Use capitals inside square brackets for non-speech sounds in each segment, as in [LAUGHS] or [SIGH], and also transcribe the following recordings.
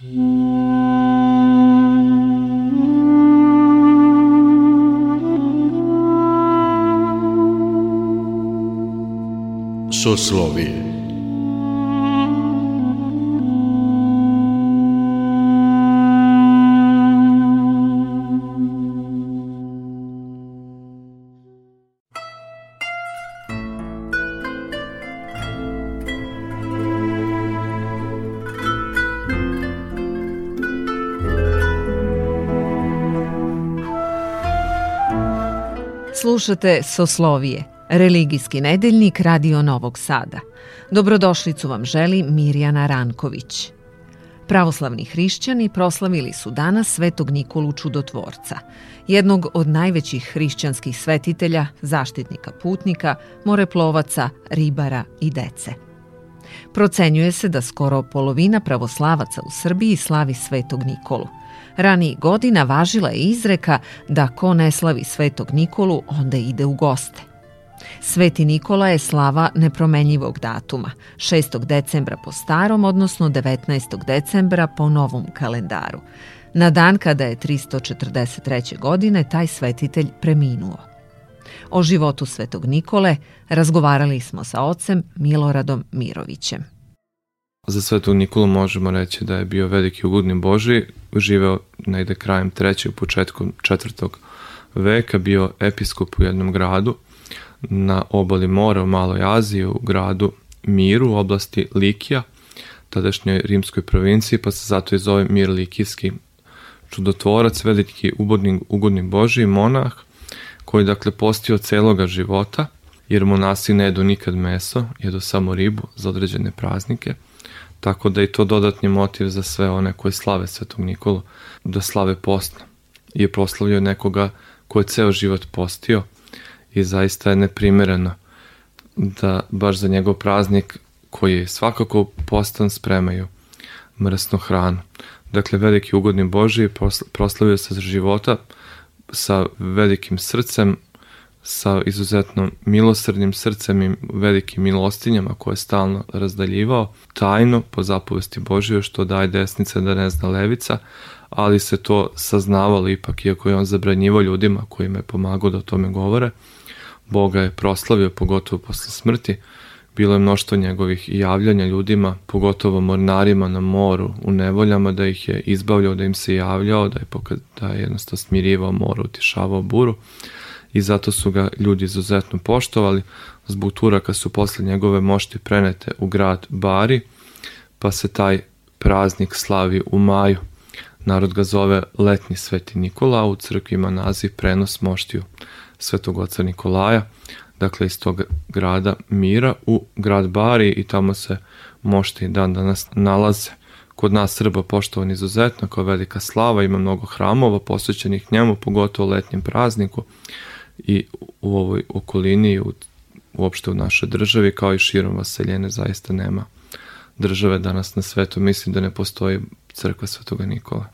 с о с л о в и Slušate Soslovije, religijski nedeljnik Radio Novog Sada. Dobrodošlicu vam želi Mirjana Ranković. Pravoslavni hrišćani proslavili su danas svetog Nikolu Čudotvorca, jednog od najvećih hrišćanskih svetitelja, zaštitnika putnika, moreplovaca, ribara i dece – Procenjuje se da skoro polovina pravoslavaca u Srbiji slavi Svetog Nikolu. Ranijih godina važila je izreka da ko ne slavi Svetog Nikolu, onda ide u goste. Sveti Nikola je slava nepromenljivog datuma, 6. decembra po starom, odnosno 19. decembra po novom kalendaru. Na dan kada je 343. godine taj svetitelj preminuo. O životu Svetog Nikole razgovarali smo sa ocem Miloradom Mirovićem. Za Svetog Nikolu možemo reći da je bio veliki ugodni Boži, živeo negde krajem 3. početkom 4. veka, bio episkop u jednom gradu na obali mora u Maloj Aziji, u gradu Miru u oblasti Likija, tadašnjoj rimskoj provinciji, pa se zato i zove Mir Likijski. Čudotvorac, veliki ugodni, ugodni Boži, monah, koji dakle postio celoga života, jer monasi ne jedu nikad meso, jedu samo ribu za određene praznike, tako da je to dodatni motiv za sve one koji slave Svetog Nikolu, da slave postno. I je proslavio nekoga ko je ceo život postio i zaista je neprimereno da baš za njegov praznik koji je svakako postan spremaju mrsnu hranu. Dakle, veliki ugodni Boži proslavio se za života, sa velikim srcem, sa izuzetno milosrdnim srcem i velikim milostinjama koje je stalno razdaljivao, tajno po zapovesti Božije što daje desnica da ne zna levica, ali se to saznavalo ipak, iako je on zabranjivo ljudima kojima je pomagao da o tome govore. Boga je proslavio, pogotovo posle smrti, bilo je mnoštvo njegovih javljanja ljudima, pogotovo mornarima na moru, u nevoljama, da ih je izbavljao, da im se javljao, da je, pokaz, da je jednostavno smirivao moru, utišavao buru i zato su ga ljudi izuzetno poštovali. Zbog Turaka su posle njegove mošti prenete u grad Bari, pa se taj praznik slavi u maju. Narod ga zove letnji sveti Nikola, u crkvima naziv prenos moštiju Svetog oca Nikolaja, dakle iz tog grada Mira u grad Bari i tamo se mošte i dan danas nalaze. Kod nas Srba poštovan izuzetno kao velika slava, ima mnogo hramova posvećenih njemu, pogotovo letnjem prazniku i u ovoj okolini u, uopšte u našoj državi kao i širom vaseljene zaista nema države danas na svetu. Mislim da ne postoji crkva Svetoga Nikola.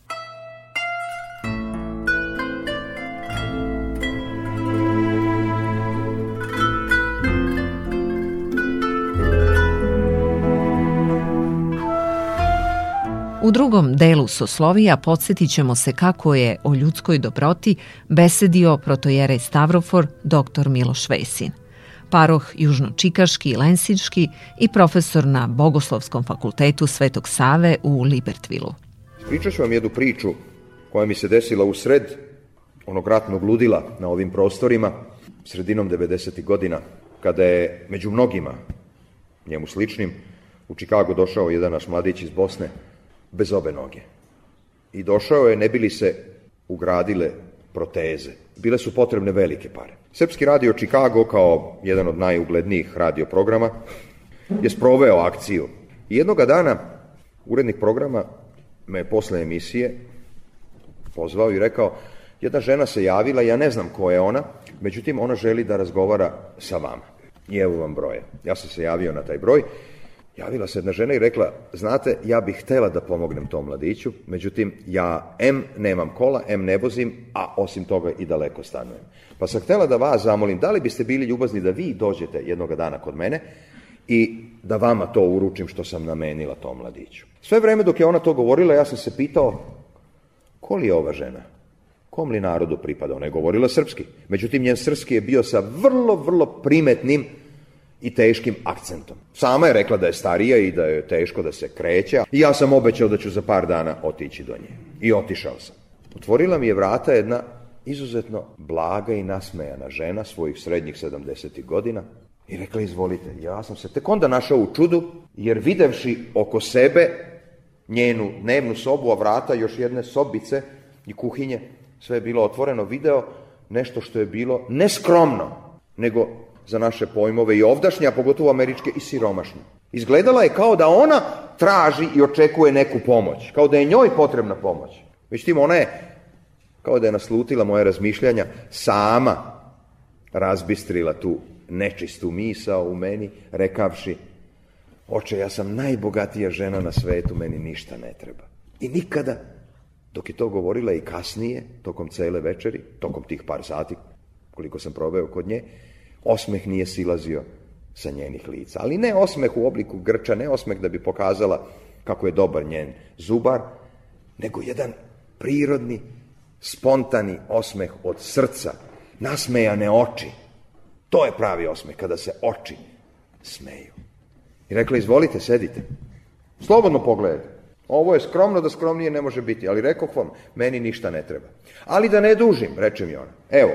U drugom delu Soslovija podsjetit ćemo se kako je o ljudskoj dobroti besedio protojerej Stavrofor dr. Miloš Vesin paroh Južnočikaški i Lensički i profesor na Bogoslovskom fakultetu Svetog Save u Libertvilu. Pričat ću vam jednu priču koja mi se desila u sred onog ratnog ludila na ovim prostorima, sredinom 90. godina, kada je među mnogima, njemu sličnim, u Čikago došao jedan naš mladić iz Bosne, bez obe noge. I došao je, ne bili se ugradile proteze. Bile su potrebne velike pare. Srpski radio Chicago, kao jedan od najuglednijih radio programa je sproveo akciju. I jednoga dana urednik programa me posle emisije pozvao i rekao jedna žena se javila, ja ne znam ko je ona, međutim ona želi da razgovara sa vama. I evo vam broje. Ja sam se javio na taj broj Javila se jedna žena i rekla, znate, ja bih htela da pomognem tom mladiću, međutim, ja M nemam kola, M ne vozim, a osim toga i daleko stanujem. Pa sam htela da vas zamolim, da li biste bili ljubazni da vi dođete jednoga dana kod mene i da vama to uručim što sam namenila tom mladiću. Sve vreme dok je ona to govorila, ja sam se pitao, ko li je ova žena? Kom li narodu pripada? Ona je govorila srpski. Međutim, njen srpski je bio sa vrlo, vrlo primetnim i teškim akcentom. Sama je rekla da je starija i da je teško da se kreće i ja sam obećao da ću za par dana otići do nje. I otišao sam. Otvorila mi je vrata jedna izuzetno blaga i nasmejana žena svojih srednjih 70. godina i rekla izvolite, ja sam se tek onda našao u čudu jer videvši oko sebe njenu dnevnu sobu, a vrata još jedne sobice i kuhinje, sve je bilo otvoreno, video nešto što je bilo neskromno, nego za naše pojmove i ovdašnje, a pogotovo američke, i siromašne. Izgledala je kao da ona traži i očekuje neku pomoć, kao da je njoj potrebna pomoć. Već tim ona je, kao da je naslutila moje razmišljanja, sama razbistrila tu nečistu misao u meni, rekavši, oče, ja sam najbogatija žena na svetu, meni ništa ne treba. I nikada, dok je to govorila i kasnije, tokom cele večeri, tokom tih par sati, koliko sam proveo kod nje, osmeh nije silazio sa njenih lica. Ali ne osmeh u obliku grča, ne osmeh da bi pokazala kako je dobar njen zubar, nego jedan prirodni, spontani osmeh od srca, nasmejane oči. To je pravi osmeh, kada se oči smeju. I rekla, izvolite, sedite. Slobodno pogledajte. Ovo je skromno da skromnije ne može biti, ali rekoh vam, meni ništa ne treba. Ali da ne dužim, reče mi ona. Evo,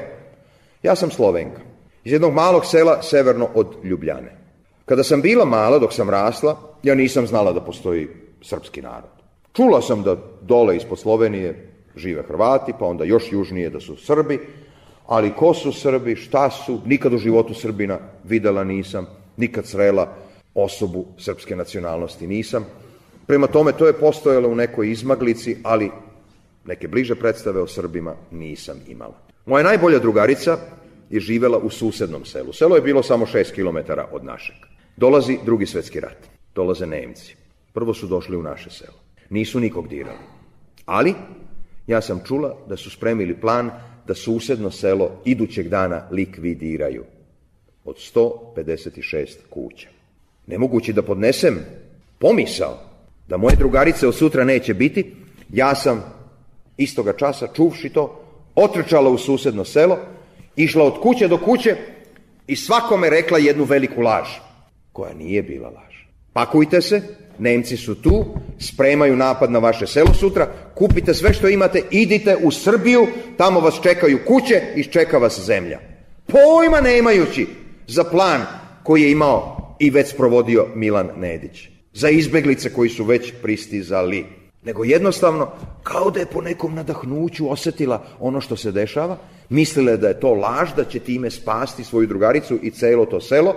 ja sam Slovenka iz jednog malog sela severno od Ljubljane. Kada sam bila mala, dok sam rasla, ja nisam znala da postoji srpski narod. Čula sam da dole ispod Slovenije žive Hrvati, pa onda još južnije da su Srbi, ali ko su Srbi, šta su, nikad u životu Srbina videla nisam, nikad srela osobu srpske nacionalnosti nisam. Prema tome, to je postojalo u nekoj izmaglici, ali neke bliže predstave o Srbima nisam imala. Moja najbolja drugarica, je živela u susednom selu. Selo je bilo samo 6 km od našeg. Dolazi drugi svetski rat. Dolaze Nemci. Prvo su došli u naše selo. Nisu nikog dirali. Ali, ja sam čula da su spremili plan da susedno selo idućeg dana likvidiraju. Od 156 kuća. Nemogući da podnesem pomisao da moje drugarice od sutra neće biti, ja sam istoga časa, čuvši to, otrčala u susedno selo, Išla od kuće do kuće i svakome rekla jednu veliku laž, koja nije bila laž. Pakujte se, Nemci su tu, spremaju napad na vaše selo sutra, kupite sve što imate, idite u Srbiju, tamo vas čekaju kuće i čeka vas zemlja. Pojma nemajući za plan koji je imao i već provodio Milan Nedić. Za izbeglice koji su već pristizali. Nego jednostavno, kao da je po nekom nadahnuću osetila ono što se dešava, mislila je da je to laž, da će time spasti svoju drugaricu i celo to selo,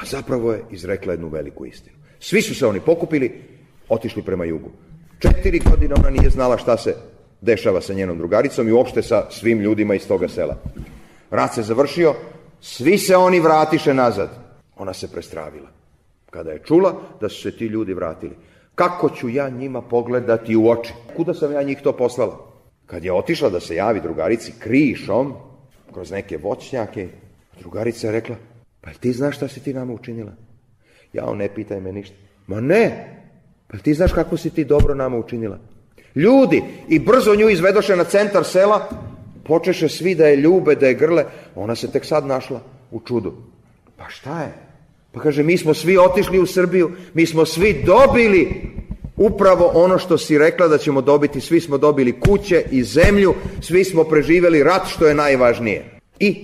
a zapravo je izrekla jednu veliku istinu. Svi su se oni pokupili, otišli prema jugu. Četiri godine ona nije znala šta se dešava sa njenom drugaricom i uopšte sa svim ljudima iz toga sela. Rat se završio, svi se oni vratiše nazad. Ona se prestravila. Kada je čula da su se ti ljudi vratili, Kako ću ja njima pogledati u oči? Kuda sam ja njih to poslala? Kad je otišla da se javi drugarici krišom, kroz neke voćnjake, drugarica je rekla, pa ti znaš šta si ti nama učinila? Ja Jao, ne pitaj me ništa. Ma ne, pa ti znaš kako si ti dobro nama učinila? Ljudi, i brzo nju izvedoše na centar sela, počeše svi da je ljube, da je grle, ona se tek sad našla u čudu. Pa šta je? Pa kaže, mi smo svi otišli u Srbiju, mi smo svi dobili upravo ono što si rekla da ćemo dobiti. Svi smo dobili kuće i zemlju, svi smo preživeli rat što je najvažnije. I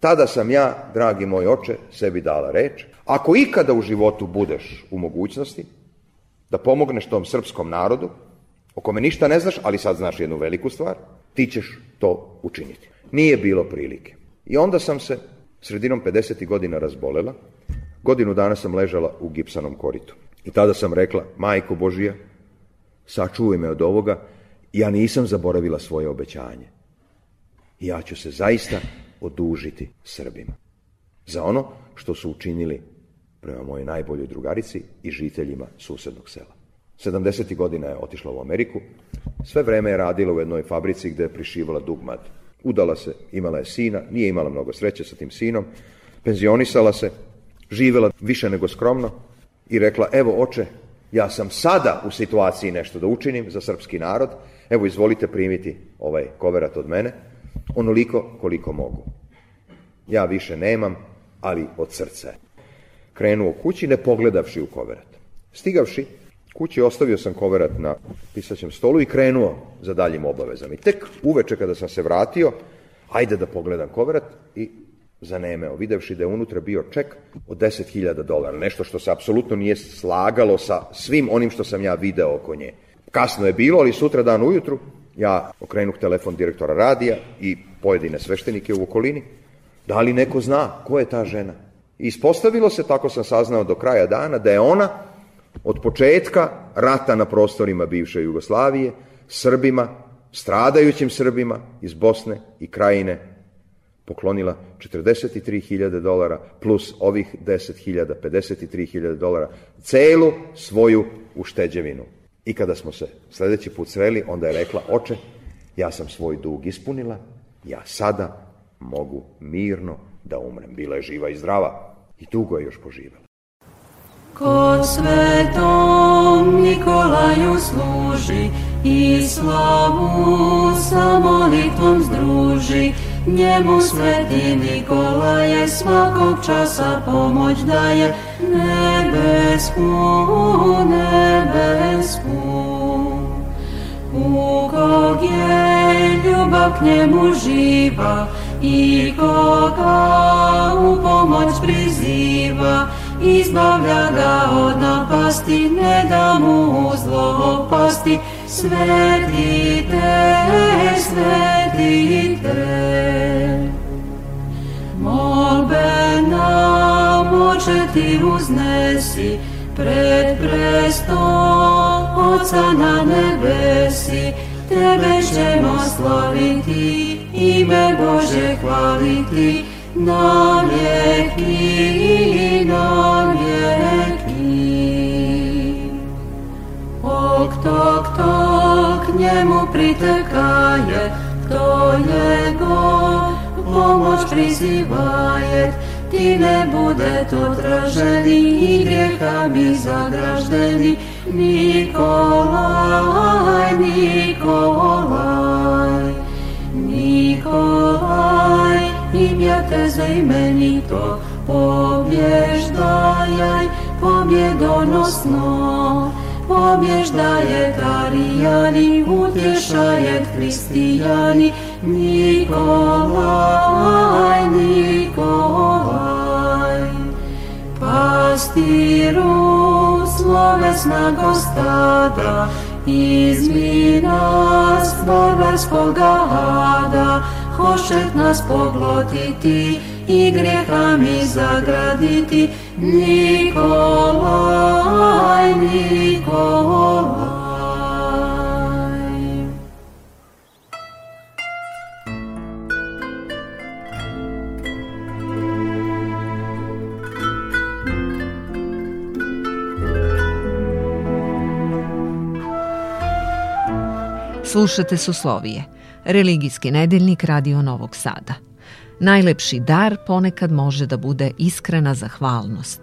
tada sam ja, dragi moj oče, sebi dala reč. Ako ikada u životu budeš u mogućnosti da pomogneš tom srpskom narodu, o kome ništa ne znaš, ali sad znaš jednu veliku stvar, ti ćeš to učiniti. Nije bilo prilike. I onda sam se sredinom 50. godina razbolela, Godinu dana sam ležala u gipsanom koritu. I tada sam rekla, majko Božija, sačuvaj me od ovoga, ja nisam zaboravila svoje obećanje. Ja ću se zaista odužiti Srbima. Za ono što su učinili prema mojoj najboljoj drugarici i žiteljima susednog sela. 70. godina je otišla u Ameriku, sve vreme je radila u jednoj fabrici gde je prišivala dugmad. Udala se, imala je sina, nije imala mnogo sreće sa tim sinom, penzionisala se, živela više nego skromno i rekla, evo oče, ja sam sada u situaciji nešto da učinim za srpski narod, evo izvolite primiti ovaj koverat od mene, onoliko koliko mogu. Ja više nemam, ali od srca. Krenuo kući ne pogledavši u koverat. Stigavši kući ostavio sam koverat na pisaćem stolu i krenuo za daljim obavezama. I tek uveče kada sam se vratio, ajde da pogledam koverat i zanemeo, videvši da je unutra bio ček od 10.000 dolara, nešto što se apsolutno nije slagalo sa svim onim što sam ja video oko nje. Kasno je bilo, ali sutra dan ujutru ja okrenuh telefon direktora radija i pojedine sveštenike u okolini. Da li neko zna ko je ta žena? Ispostavilo se, tako sam saznao do kraja dana, da je ona od početka rata na prostorima bivše Jugoslavije, Srbima, stradajućim Srbima iz Bosne i Krajine poklonila 43.000 dolara plus ovih 10.000, 53.000 dolara, celu svoju ušteđevinu. I kada smo se sledeći put sreli, onda je rekla, oče, ja sam svoj dug ispunila, ja sada mogu mirno da umrem. Bila je živa i zdrava i dugo je još poživela. Ko svetom Nikolaju služi i slavu sa molitvom združi, Njemu sveti Nikola je svakog časa pomoć daje, nebesku, nebesku. U kog je ljubav k njemu živa i koga u pomoć priziva, izbavlja ga od napasti, ne da mu zlo opasti, sveti te, sveti molitve Molbe nam ti uznesi Pred presto Oca na nebesi Tebe ćemo slaviti Ime Bože hvaliti Na vijeki, na vijeki Ok, tok, njemu pritekaje хто його в помощь призывает, ти не буде тут рождений и грехами заграждений. Николай, Николай, Николай, имя те заименито, побеждаяй победоносно pobježdaje Karijani, utješaje Kristijani, Nikolaj, Nikolaj. Pastiru slovesna gostada, izmina s barbarskoga ada, hošet nas poglotiti, i grijehami zagraditi Nikolaj, Nikolaj. Slušate Suslovije, religijski nedeljnik Radio Novog Sada. Najlepši dar ponekad može da bude iskrena zahvalnost.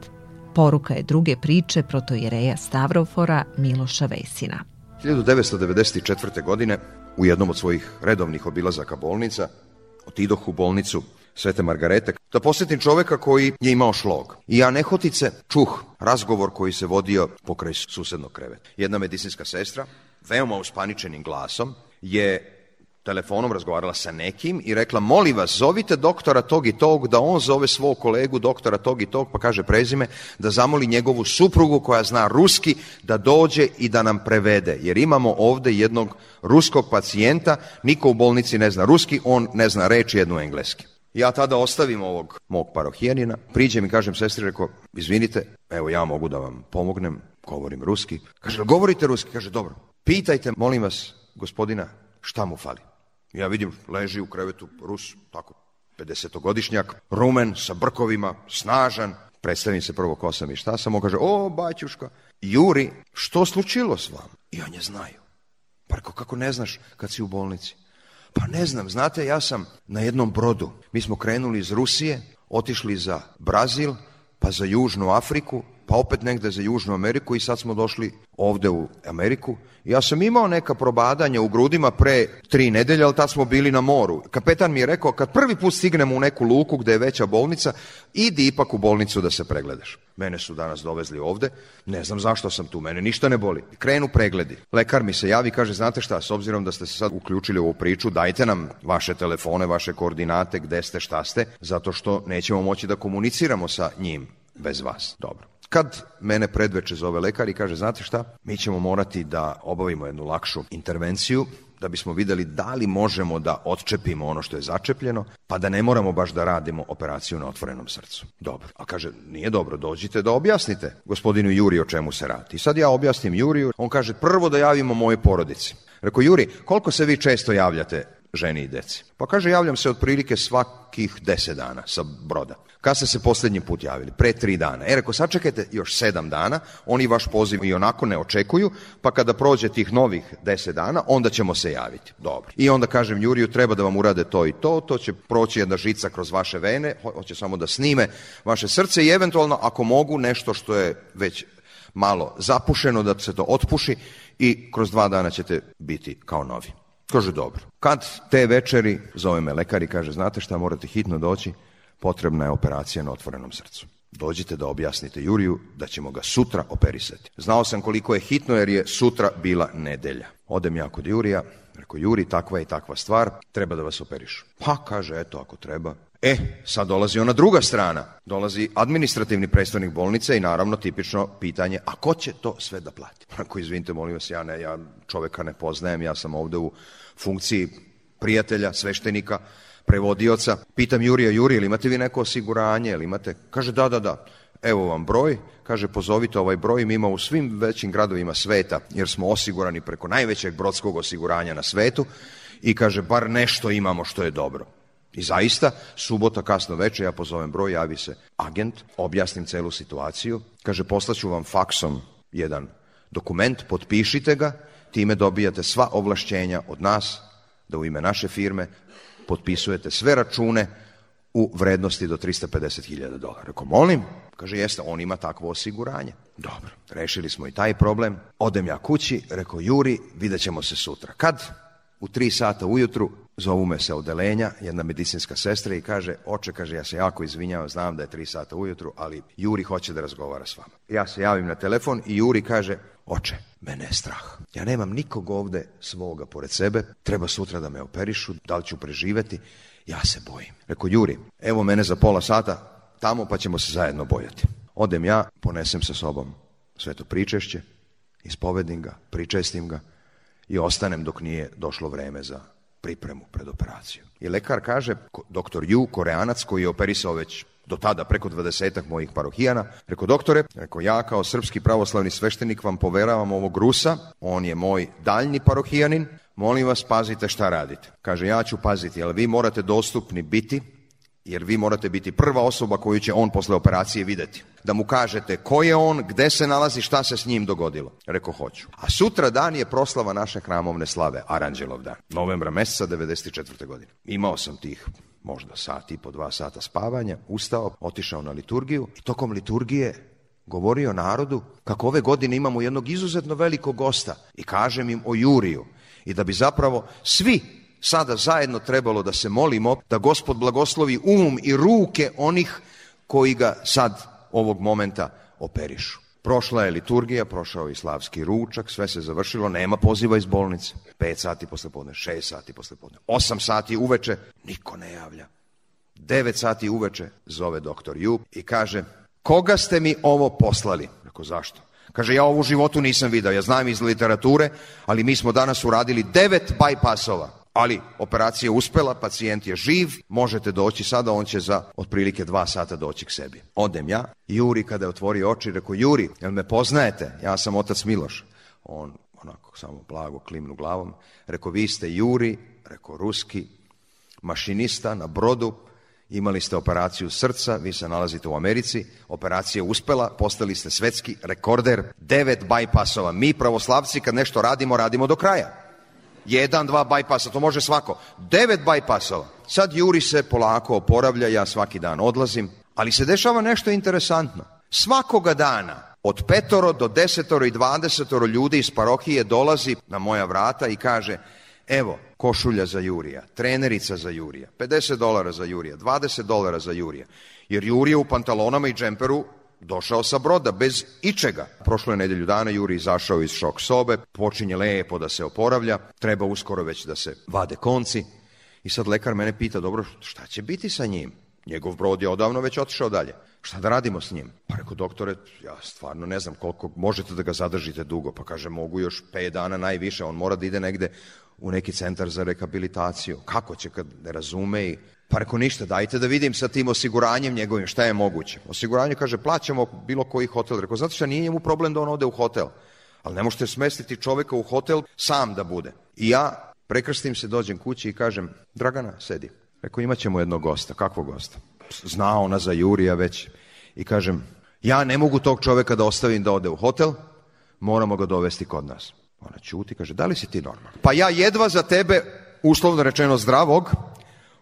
Poruka je druge priče protojereja Stavrofora Miloša Vesina. 1994. godine u jednom od svojih redovnih obilazaka bolnica otidoh u bolnicu Svete Margarete da posetim čoveka koji je imao šlog. I ja nehotice čuh razgovor koji se vodio pokraj susednog kreveta. Jedna medicinska sestra, veoma uspaničenim glasom, je telefonom razgovarala sa nekim i rekla, moli vas, zovite doktora tog i tog, da on zove svog kolegu doktora tog i tog, pa kaže prezime, da zamoli njegovu suprugu koja zna ruski, da dođe i da nam prevede. Jer imamo ovde jednog ruskog pacijenta, niko u bolnici ne zna ruski, on ne zna reči jednu engleski. Ja tada ostavim ovog mog parohijanina, priđem i kažem sestri, rekao, izvinite, evo ja mogu da vam pomognem, govorim ruski. Kaže, govorite ruski? Kaže, dobro. Pitajte, molim vas, gospodina, šta mu fali? Ja vidim, leži u krevetu Rus, tako 50-godišnjak, rumen, sa brkovima, snažan. Predstavim se prvo ko sam i šta sam, on kaže, o, baćuška, Juri, što slučilo s vam? I on je znaju. Parko, kako ne znaš kad si u bolnici? Pa ne znam, znate, ja sam na jednom brodu. Mi smo krenuli iz Rusije, otišli za Brazil, pa za Južnu Afriku, pa opet negde za Južnu Ameriku i sad smo došli ovde u Ameriku. Ja sam imao neka probadanja u grudima pre tri nedelje, ali tad smo bili na moru. Kapetan mi je rekao, kad prvi put stignemo u neku luku gde je veća bolnica, idi ipak u bolnicu da se pregledaš. Mene su danas dovezli ovde, ne znam zašto sam tu, mene ništa ne boli. Krenu pregledi. Lekar mi se javi kaže, znate šta, s obzirom da ste se sad uključili u ovu priču, dajte nam vaše telefone, vaše koordinate, gde ste, šta ste, zato što nećemo moći da komuniciramo sa njim bez vas. Dobro. Kad mene predveče zove lekar i kaže, znate šta, mi ćemo morati da obavimo jednu lakšu intervenciju, da bismo videli da li možemo da otčepimo ono što je začepljeno, pa da ne moramo baš da radimo operaciju na otvorenom srcu. Dobro. A kaže, nije dobro, dođite da objasnite gospodinu Juri o čemu se radi. I sad ja objasnim Juriju, on kaže, prvo da javimo moje porodici. Reko, Juri, koliko se vi često javljate ženi i deci? Pa kaže, javljam se otprilike svakih deset dana sa broda. Kad ste se poslednji put javili? Pre tri dana. E, rekao, sačekajte još sedam dana, oni vaš poziv i onako ne očekuju, pa kada prođe tih novih deset dana, onda ćemo se javiti. Dobro. I onda kažem Juriju, treba da vam urade to i to, to će proći jedna žica kroz vaše vene, hoće samo da snime vaše srce i eventualno, ako mogu, nešto što je već malo zapušeno, da se to otpuši i kroz dva dana ćete biti kao novi. Kaže, dobro. Kad te večeri, zove me lekar i kaže, znate šta, morate hitno doći, potrebna je operacija na otvorenom srcu. Dođite da objasnite Juriju da ćemo ga sutra operisati. Znao sam koliko je hitno jer je sutra bila nedelja. Odem ja kod Jurija, rekao Juri, takva je takva stvar, treba da vas operišu. Pa kaže, eto, ako treba. E, sad dolazi ona druga strana. Dolazi administrativni predstavnik bolnice i naravno tipično pitanje, a ko će to sve da plati? Ako [LAUGHS] izvinite, molim vas, ja, ne, ja čoveka ne poznajem, ja sam ovde u funkciji prijatelja, sveštenika, prevodioca. Pitam Jurija, Juri, ili imate vi neko osiguranje, ili imate? Kaže, da, da, da. Evo vam broj, kaže pozovite ovaj broj, mi imamo u svim većim gradovima sveta, jer smo osigurani preko najvećeg brodskog osiguranja na svetu i kaže bar nešto imamo što je dobro. I zaista, subota kasno večer, ja pozovem broj, javi se agent, objasnim celu situaciju, kaže poslaću vam faksom jedan dokument, potpišite ga, time dobijate sva ovlašćenja od nas da u ime naše firme potpisujete sve račune u vrednosti do 350.000 dolara. Ako molim, kaže, jeste, on ima takvo osiguranje. Dobro, rešili smo i taj problem. Odem ja kući, rekao, Juri, vidjet ćemo se sutra. Kad? U tri sata ujutru zovu me se odelenja, jedna medicinska sestra i kaže, oče, kaže, ja se jako izvinjavam, znam da je tri sata ujutru, ali Juri hoće da razgovara s vama. Ja se javim na telefon i Juri kaže, oče, mene je strah. Ja nemam nikog ovde svoga pored sebe, treba sutra da me operišu, da li ću preživeti, ja se bojim. Reko, Juri, evo mene za pola sata, tamo pa ćemo se zajedno bojati. Odem ja, ponesem sa sobom sveto pričešće, ispovedim ga, pričestim ga i ostanem dok nije došlo vreme za pripremu pred operaciju. I lekar kaže, doktor Ju, koreanac koji je operisao već do tada preko dvadesetak mojih parohijana. Rekao, doktore, rekao, ja kao srpski pravoslavni sveštenik vam poveravam ovog Rusa, on je moj daljni parohijanin, molim vas pazite šta radite. Kaže, ja ću paziti, ali vi morate dostupni biti Jer vi morate biti prva osoba koju će on posle operacije videti. Da mu kažete ko je on, gde se nalazi, šta se s njim dogodilo. Reko hoću. A sutra dan je proslava naše hramovne slave, Aranđelov dan. Novembra meseca 94. godine. Imao sam tih možda sat i po dva sata spavanja, ustao, otišao na liturgiju i tokom liturgije govorio narodu kako ove godine imamo jednog izuzetno velikog gosta i kažem im o Juriju i da bi zapravo svi sada zajedno trebalo da se molimo da gospod blagoslovi um i ruke onih koji ga sad ovog momenta operišu. Prošla je liturgija, prošao je slavski ručak, sve se završilo, nema poziva iz bolnice. 5 sati posle podne, 6 sati posle podne, 8 sati uveče, niko ne javlja. 9 sati uveče zove doktor Jup i kaže, koga ste mi ovo poslali? Rekao, zašto? Kaže, ja ovo u životu nisam video, ja znam iz literature, ali mi smo danas uradili 9 bajpasova. Ali operacija je uspela, pacijent je živ, možete doći sada, on će za otprilike dva sata doći k sebi. Odem ja, Juri kada je otvorio oči, rekao, Juri, jel me poznajete? Ja sam otac Miloš. On onako samo blago klimnu glavom, rekao, vi ste Juri, rekao, ruski, mašinista na brodu, imali ste operaciju srca, vi se nalazite u Americi, operacija uspela, postali ste svetski rekorder, devet bajpasova. Mi pravoslavci kad nešto radimo, radimo do kraja. Jedan, dva bajpasa, to može svako. Devet bajpasova. Sad Juri se polako oporavlja, ja svaki dan odlazim. Ali se dešava nešto interesantno. Svakoga dana od petoro do desetoro i dvadesetoro ljudi iz parohije dolazi na moja vrata i kaže evo košulja za Jurija, trenerica za Jurija, 50 dolara za Jurija, 20 dolara za Jurija. Jer Jurija u pantalonama i džemperu došao sa broda bez ičega. Prošlo je nedelju dana, Juri izašao iz šok sobe, počinje lepo da se oporavlja, treba uskoro već da se vade konci. I sad lekar mene pita, dobro, šta će biti sa njim? Njegov brod je odavno već otišao dalje. Šta da radimo s njim? Pa reko, doktore, ja stvarno ne znam koliko možete da ga zadržite dugo. Pa kaže, mogu još 5 dana najviše, on mora da ide negde u neki centar za rehabilitaciju. Kako će kad ne razume i Pa reko ništa, dajte da vidim sa tim osiguranjem njegovim šta je moguće. Osiguranje kaže plaćamo bilo koji hotel. Rekao, znate šta, nije njemu problem da on ode u hotel. Ali ne možete smestiti čoveka u hotel sam da bude. I ja prekrstim se, dođem kući i kažem, Dragana, sedi. Rekao, imat ćemo jednog gosta. Kakvog gosta? Zna ona za Jurija već. I kažem, ja ne mogu tog čoveka da ostavim da ode u hotel, moramo ga dovesti kod nas. Ona ćuti, kaže, da li si ti normalan? Pa ja jedva za tebe, uslovno rečeno zdravog,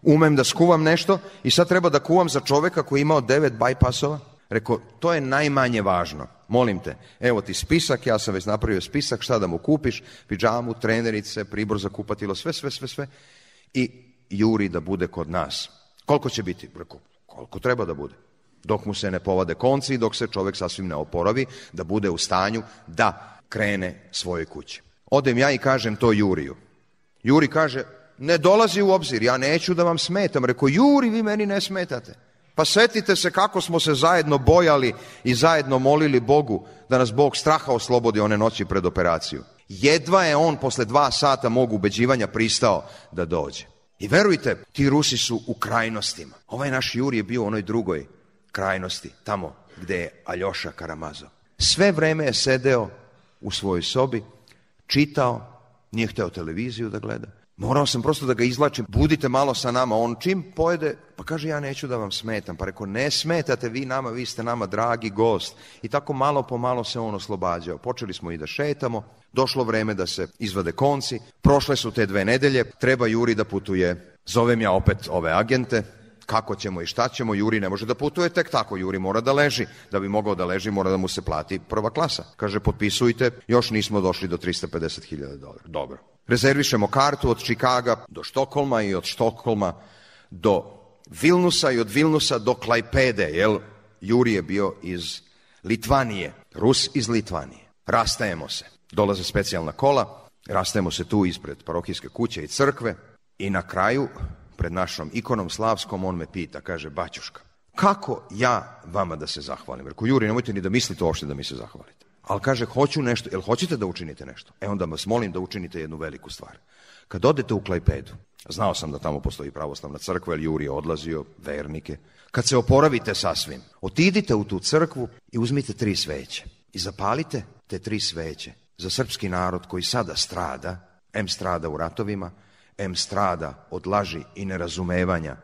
umem da skuvam nešto i sad treba da kuvam za čoveka koji je imao devet bajpasova. Rekao, to je najmanje važno. Molim te, evo ti spisak, ja sam već napravio spisak, šta da mu kupiš, piđamu, trenerice, pribor za kupatilo, sve, sve, sve, sve. I juri da bude kod nas. Koliko će biti? Rekao, koliko treba da bude? Dok mu se ne povade konci, dok se čovek sasvim ne oporavi, da bude u stanju da krene svoje kući. Odem ja i kažem to Juriju. Juri kaže, ne dolazi u obzir, ja neću da vam smetam. Reko, Juri, vi meni ne smetate. Pa setite se kako smo se zajedno bojali i zajedno molili Bogu da nas Bog straha oslobodi one noći pred operaciju. Jedva je on posle dva sata mog ubeđivanja pristao da dođe. I verujte, ti Rusi su u krajnostima. Ovaj naš Juri je bio u onoj drugoj krajnosti, tamo gde je Aljoša Karamazov. Sve vreme je sedeo u svojoj sobi, čitao, nije hteo televiziju da gleda. Morao sam prosto da ga izlačim, budite malo sa nama, on čim pojede, pa kaže ja neću da vam smetam, pa reko ne smetate vi nama, vi ste nama dragi gost. I tako malo po malo se on oslobađao. Počeli smo i da šetamo, došlo vreme da se izvade konci, prošle su te dve nedelje, treba Juri da putuje. Zovem ja opet ove agente, kako ćemo i šta ćemo, Juri ne može da putuje tek tako, Juri mora da leži. Da bi mogao da leži, mora da mu se plati prva klasa. Kaže, potpisujte, još nismo došli do 350.000 dolara. Dobro. Rezervišemo kartu od Čikaga do Štokholma i od Štokholma do Vilnusa i od Vilnusa do Klajpede, jel? Juri je bio iz Litvanije, Rus iz Litvanije. Rastajemo se. Dolaze specijalna kola, rastajemo se tu ispred parohijske kuće i crkve i na kraju pred našom ikonom slavskom, on me pita, kaže, Baćuška, kako ja vama da se zahvalim? Reku, Juri, nemojte ni da mislite uopšte da mi se zahvalite. Ali kaže, hoću nešto, jel hoćete da učinite nešto? E onda vas molim da učinite jednu veliku stvar. Kad odete u Klajpedu, znao sam da tamo postoji pravoslavna crkva, jer Juri je odlazio, vernike. Kad se oporavite sasvim, otidite u tu crkvu i uzmite tri sveće. I zapalite te tri sveće za srpski narod koji sada strada, em strada u ratovima, em strada od laži i nerazumevanja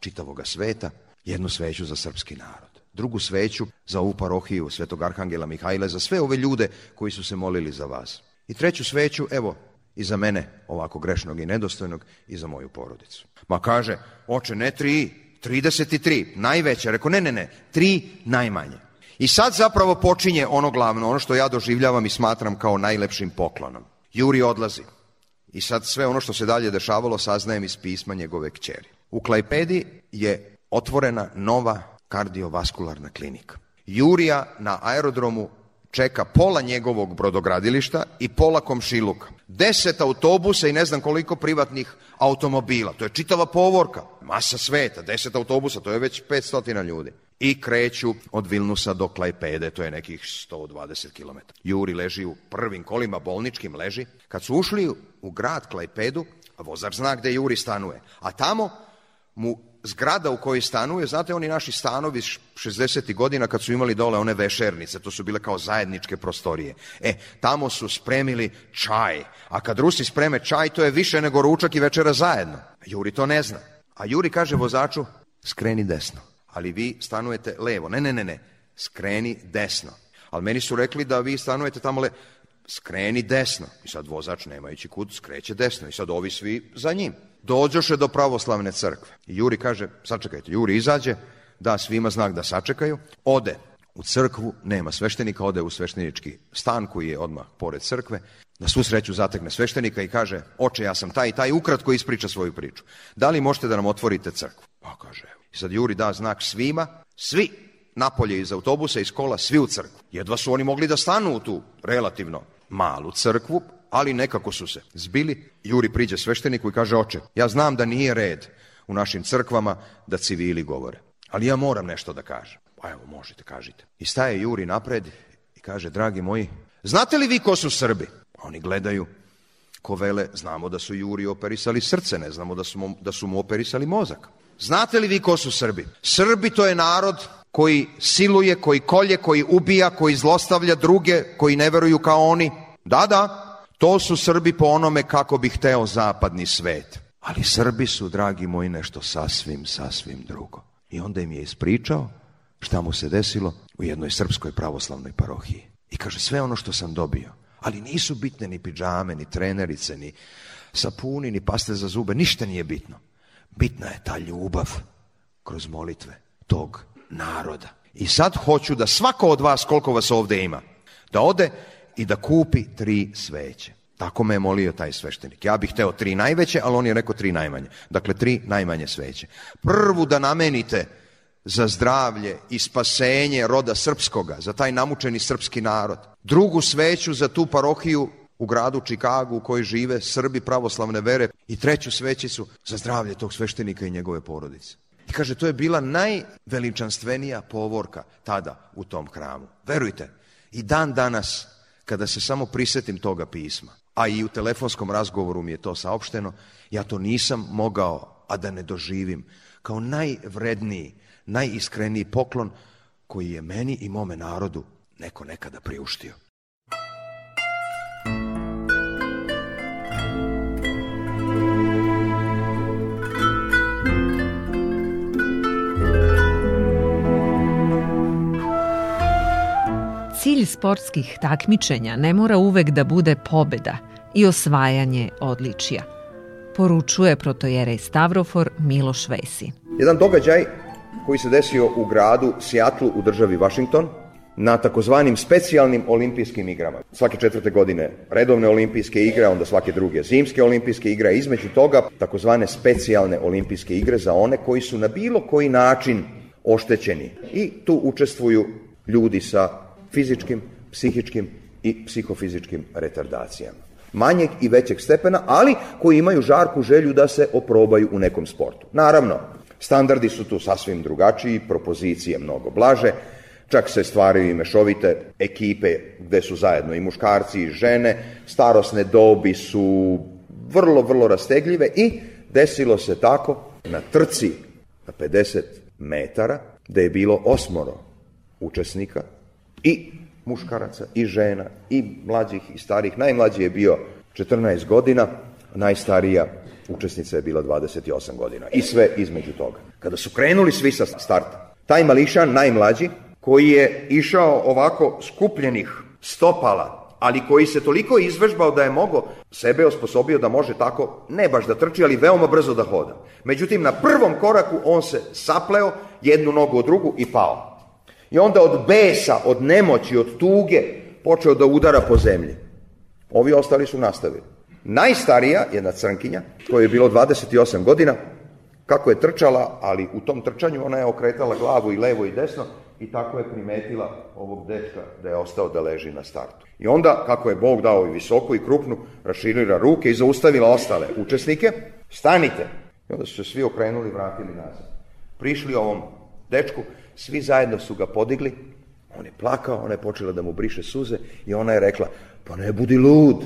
čitavoga sveta, jednu sveću za srpski narod. Drugu sveću za ovu parohiju Svetog Arhangela Mihajla, za sve ove ljude koji su se molili za vas. I treću sveću, evo, i za mene, ovako grešnog i nedostojnog, i za moju porodicu. Ma kaže, oče, ne tri, 33, najveće. Rekao, ne, ne, ne, tri najmanje. I sad zapravo počinje ono glavno, ono što ja doživljavam i smatram kao najlepšim poklonom. Juri odlazi. I sad sve ono što se dalje dešavalo saznajem iz pisma njegove kćeri. U Klajpedi je otvorena nova kardiovaskularna klinika. Jurija na aerodromu čeka pola njegovog brodogradilišta i pola komšiluka. Deset autobusa i ne znam koliko privatnih automobila. To je čitava povorka. Masa sveta, deset autobusa, to je već 500 ljudi i kreću od Vilnusa do Klajpede, to je nekih 120 km. Juri leži u prvim kolima, bolničkim leži. Kad su ušli u grad Klajpedu, vozač zna gde Juri stanuje, a tamo mu zgrada u kojoj stanuje, znate oni naši stanovi 60. godina kad su imali dole one vešernice, to su bile kao zajedničke prostorije. E, tamo su spremili čaj, a kad Rusi spreme čaj, to je više nego ručak i večera zajedno. Juri to ne zna. A Juri kaže vozaču, skreni desno ali vi stanujete levo. Ne, ne, ne, ne, skreni desno. Ali meni su rekli da vi stanujete tamo le... Skreni desno. I sad vozač nemajući kud skreće desno. I sad ovi svi za njim. Dođoše do pravoslavne crkve. I Juri kaže, sačekajte, Juri izađe, da svima znak da sačekaju, ode u crkvu, nema sveštenika, ode u sveštenički stan koji je odmah pored crkve, na svu sreću zatekne sveštenika i kaže, oče, ja sam taj i taj, ukratko ispriča svoju priču. Da li možete da nam otvorite crkvu? Pa kaže, evo, I sad Juri da znak svima, svi napolje iz autobusa, iz kola, svi u crkvu. Jedva su oni mogli da stanu u tu relativno malu crkvu, ali nekako su se zbili. Juri priđe svešteniku i kaže, oče, ja znam da nije red u našim crkvama da civili govore, ali ja moram nešto da kažem. Pa evo, možete, kažite. I staje Juri napred i kaže, dragi moji, znate li vi ko su Srbi? oni gledaju, ko vele, znamo da su Juri operisali srce, ne znamo da su mu, da su mu operisali mozak. Znate li vi ko su Srbi? Srbi to je narod koji siluje, koji kolje, koji ubija, koji zlostavlja druge, koji ne veruju kao oni. Da, da, to su Srbi po onome kako bi hteo zapadni svet. Ali Srbi su, dragi moji, nešto sasvim, sasvim drugo. I onda im je ispričao šta mu se desilo u jednoj srpskoj pravoslavnoj parohiji. I kaže, sve ono što sam dobio, ali nisu bitne ni pidžame, ni trenerice, ni sapuni, ni paste za zube, ništa nije bitno. Bitna je ta ljubav kroz molitve tog naroda. I sad hoću da svako od vas, koliko vas ovdje ima, da ode i da kupi tri sveće. Tako me je molio taj sveštenik. Ja bih teo tri najveće, ali on je rekao tri najmanje. Dakle, tri najmanje sveće. Prvu da namenite za zdravlje i spasenje roda srpskoga, za taj namučeni srpski narod. Drugu sveću za tu parohiju u gradu Čikagu u kojoj žive Srbi pravoslavne vere i treću su za zdravlje tog sveštenika i njegove porodice. I kaže, to je bila najveličanstvenija povorka tada u tom hramu. Verujte, i dan danas, kada se samo prisetim toga pisma, a i u telefonskom razgovoru mi je to saopšteno, ja to nisam mogao, a da ne doživim, kao najvredniji, najiskreniji poklon koji je meni i mome narodu neko nekada priuštio. Cilj sportskih takmičenja ne mora uvek da bude pobeda i osvajanje odličija, poručuje protojerej Stavrofor Miloš Vesi. Jedan događaj koji se desio u gradu Seattle u državi Vašington na takozvanim specijalnim olimpijskim igrama. Svake četvrte godine redovne olimpijske igre, onda svake druge zimske olimpijske igre, između toga takozvane specijalne olimpijske igre za one koji su na bilo koji način oštećeni. I tu učestvuju ljudi sa fizičkim, psihičkim i psihofizičkim retardacijama. Manjeg i većeg stepena, ali koji imaju žarku želju da se oprobaju u nekom sportu. Naravno, standardi su tu sasvim drugačiji, propozicije mnogo blaže, čak se stvaraju i mešovite ekipe gde su zajedno i muškarci i žene, starosne dobi su vrlo, vrlo rastegljive i desilo se tako na trci na 50 metara, da je bilo osmoro učesnika, i muškaraca i žena i mlađih i starih. Najmlađi je bio 14 godina, najstarija učesnica je bila 28 godina i sve između toga. Kada su krenuli svi sa starta, taj mališan najmlađi koji je išao ovako skupljenih stopala, ali koji se toliko izvežbao da je mogao sebe osposobio da može tako, ne baš da trči, ali veoma brzo da hoda. Međutim, na prvom koraku on se sapleo jednu nogu od drugu i pao. I onda od besa, od nemoći, od tuge, počeo da udara po zemlji. Ovi ostali su nastavili. Najstarija, jedna crnkinja, koja je bilo 28 godina, kako je trčala, ali u tom trčanju ona je okretala glavu i levo i desno i tako je primetila ovog dečka da je ostao da leži na startu. I onda, kako je Bog dao i visoku i krupnu, raširila ruke i zaustavila ostale učesnike, stanite! I onda su se svi okrenuli i vratili nazad. Prišli ovom dečku, Svi zajedno su ga podigli, on je plakao, ona je počela da mu briše suze i ona je rekla, pa ne budi lud,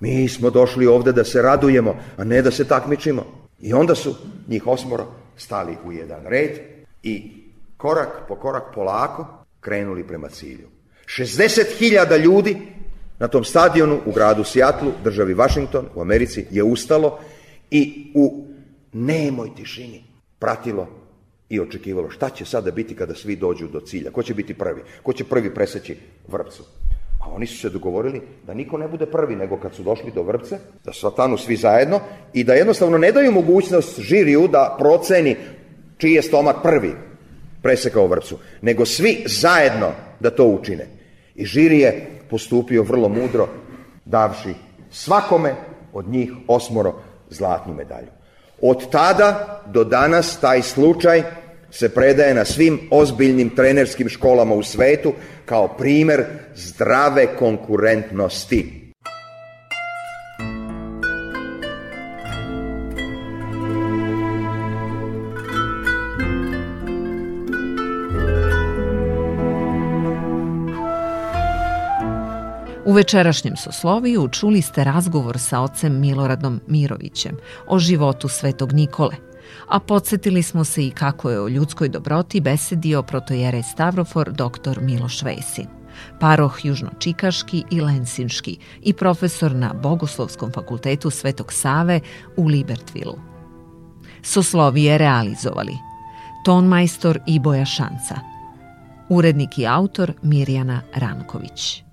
mi smo došli ovde da se radujemo, a ne da se takmičimo. I onda su njih osmoro stali u jedan red i korak po korak polako krenuli prema cilju. 60.000 ljudi na tom stadionu u gradu Sijatlu, državi Washington, u Americi, je ustalo i u nemoj tišini pratilo i očekivalo šta će sada biti kada svi dođu do cilja, ko će biti prvi, ko će prvi preseći vrpcu. A oni su se dogovorili da niko ne bude prvi, nego kad su došli do vrpce, da satanu svi zajedno i da jednostavno ne daju mogućnost žiriju da proceni čiji je stomak prvi presekao vrpcu, nego svi zajedno da to učine. I žiri je postupio vrlo mudro, davši svakome od njih osmoro zlatnu medalju. Od tada do danas taj slučaj se predaje na svim ozbiljnim trenerskim školama u svetu kao primer zdrave konkurentnosti. večerašnjem sosloviju čuli ste razgovor sa ocem Miloradom Mirovićem o životu svetog Nikole, a podsjetili smo se i kako je o ljudskoj dobroti besedio protojere Stavrofor dr. Miloš Vesin paroh Južnočikaški i Lensinški i profesor na Bogoslovskom fakultetu Svetog Save u Libertvilu. Soslovije realizovali Tonmajstor Iboja Šanca, urednik i autor Mirjana Ranković.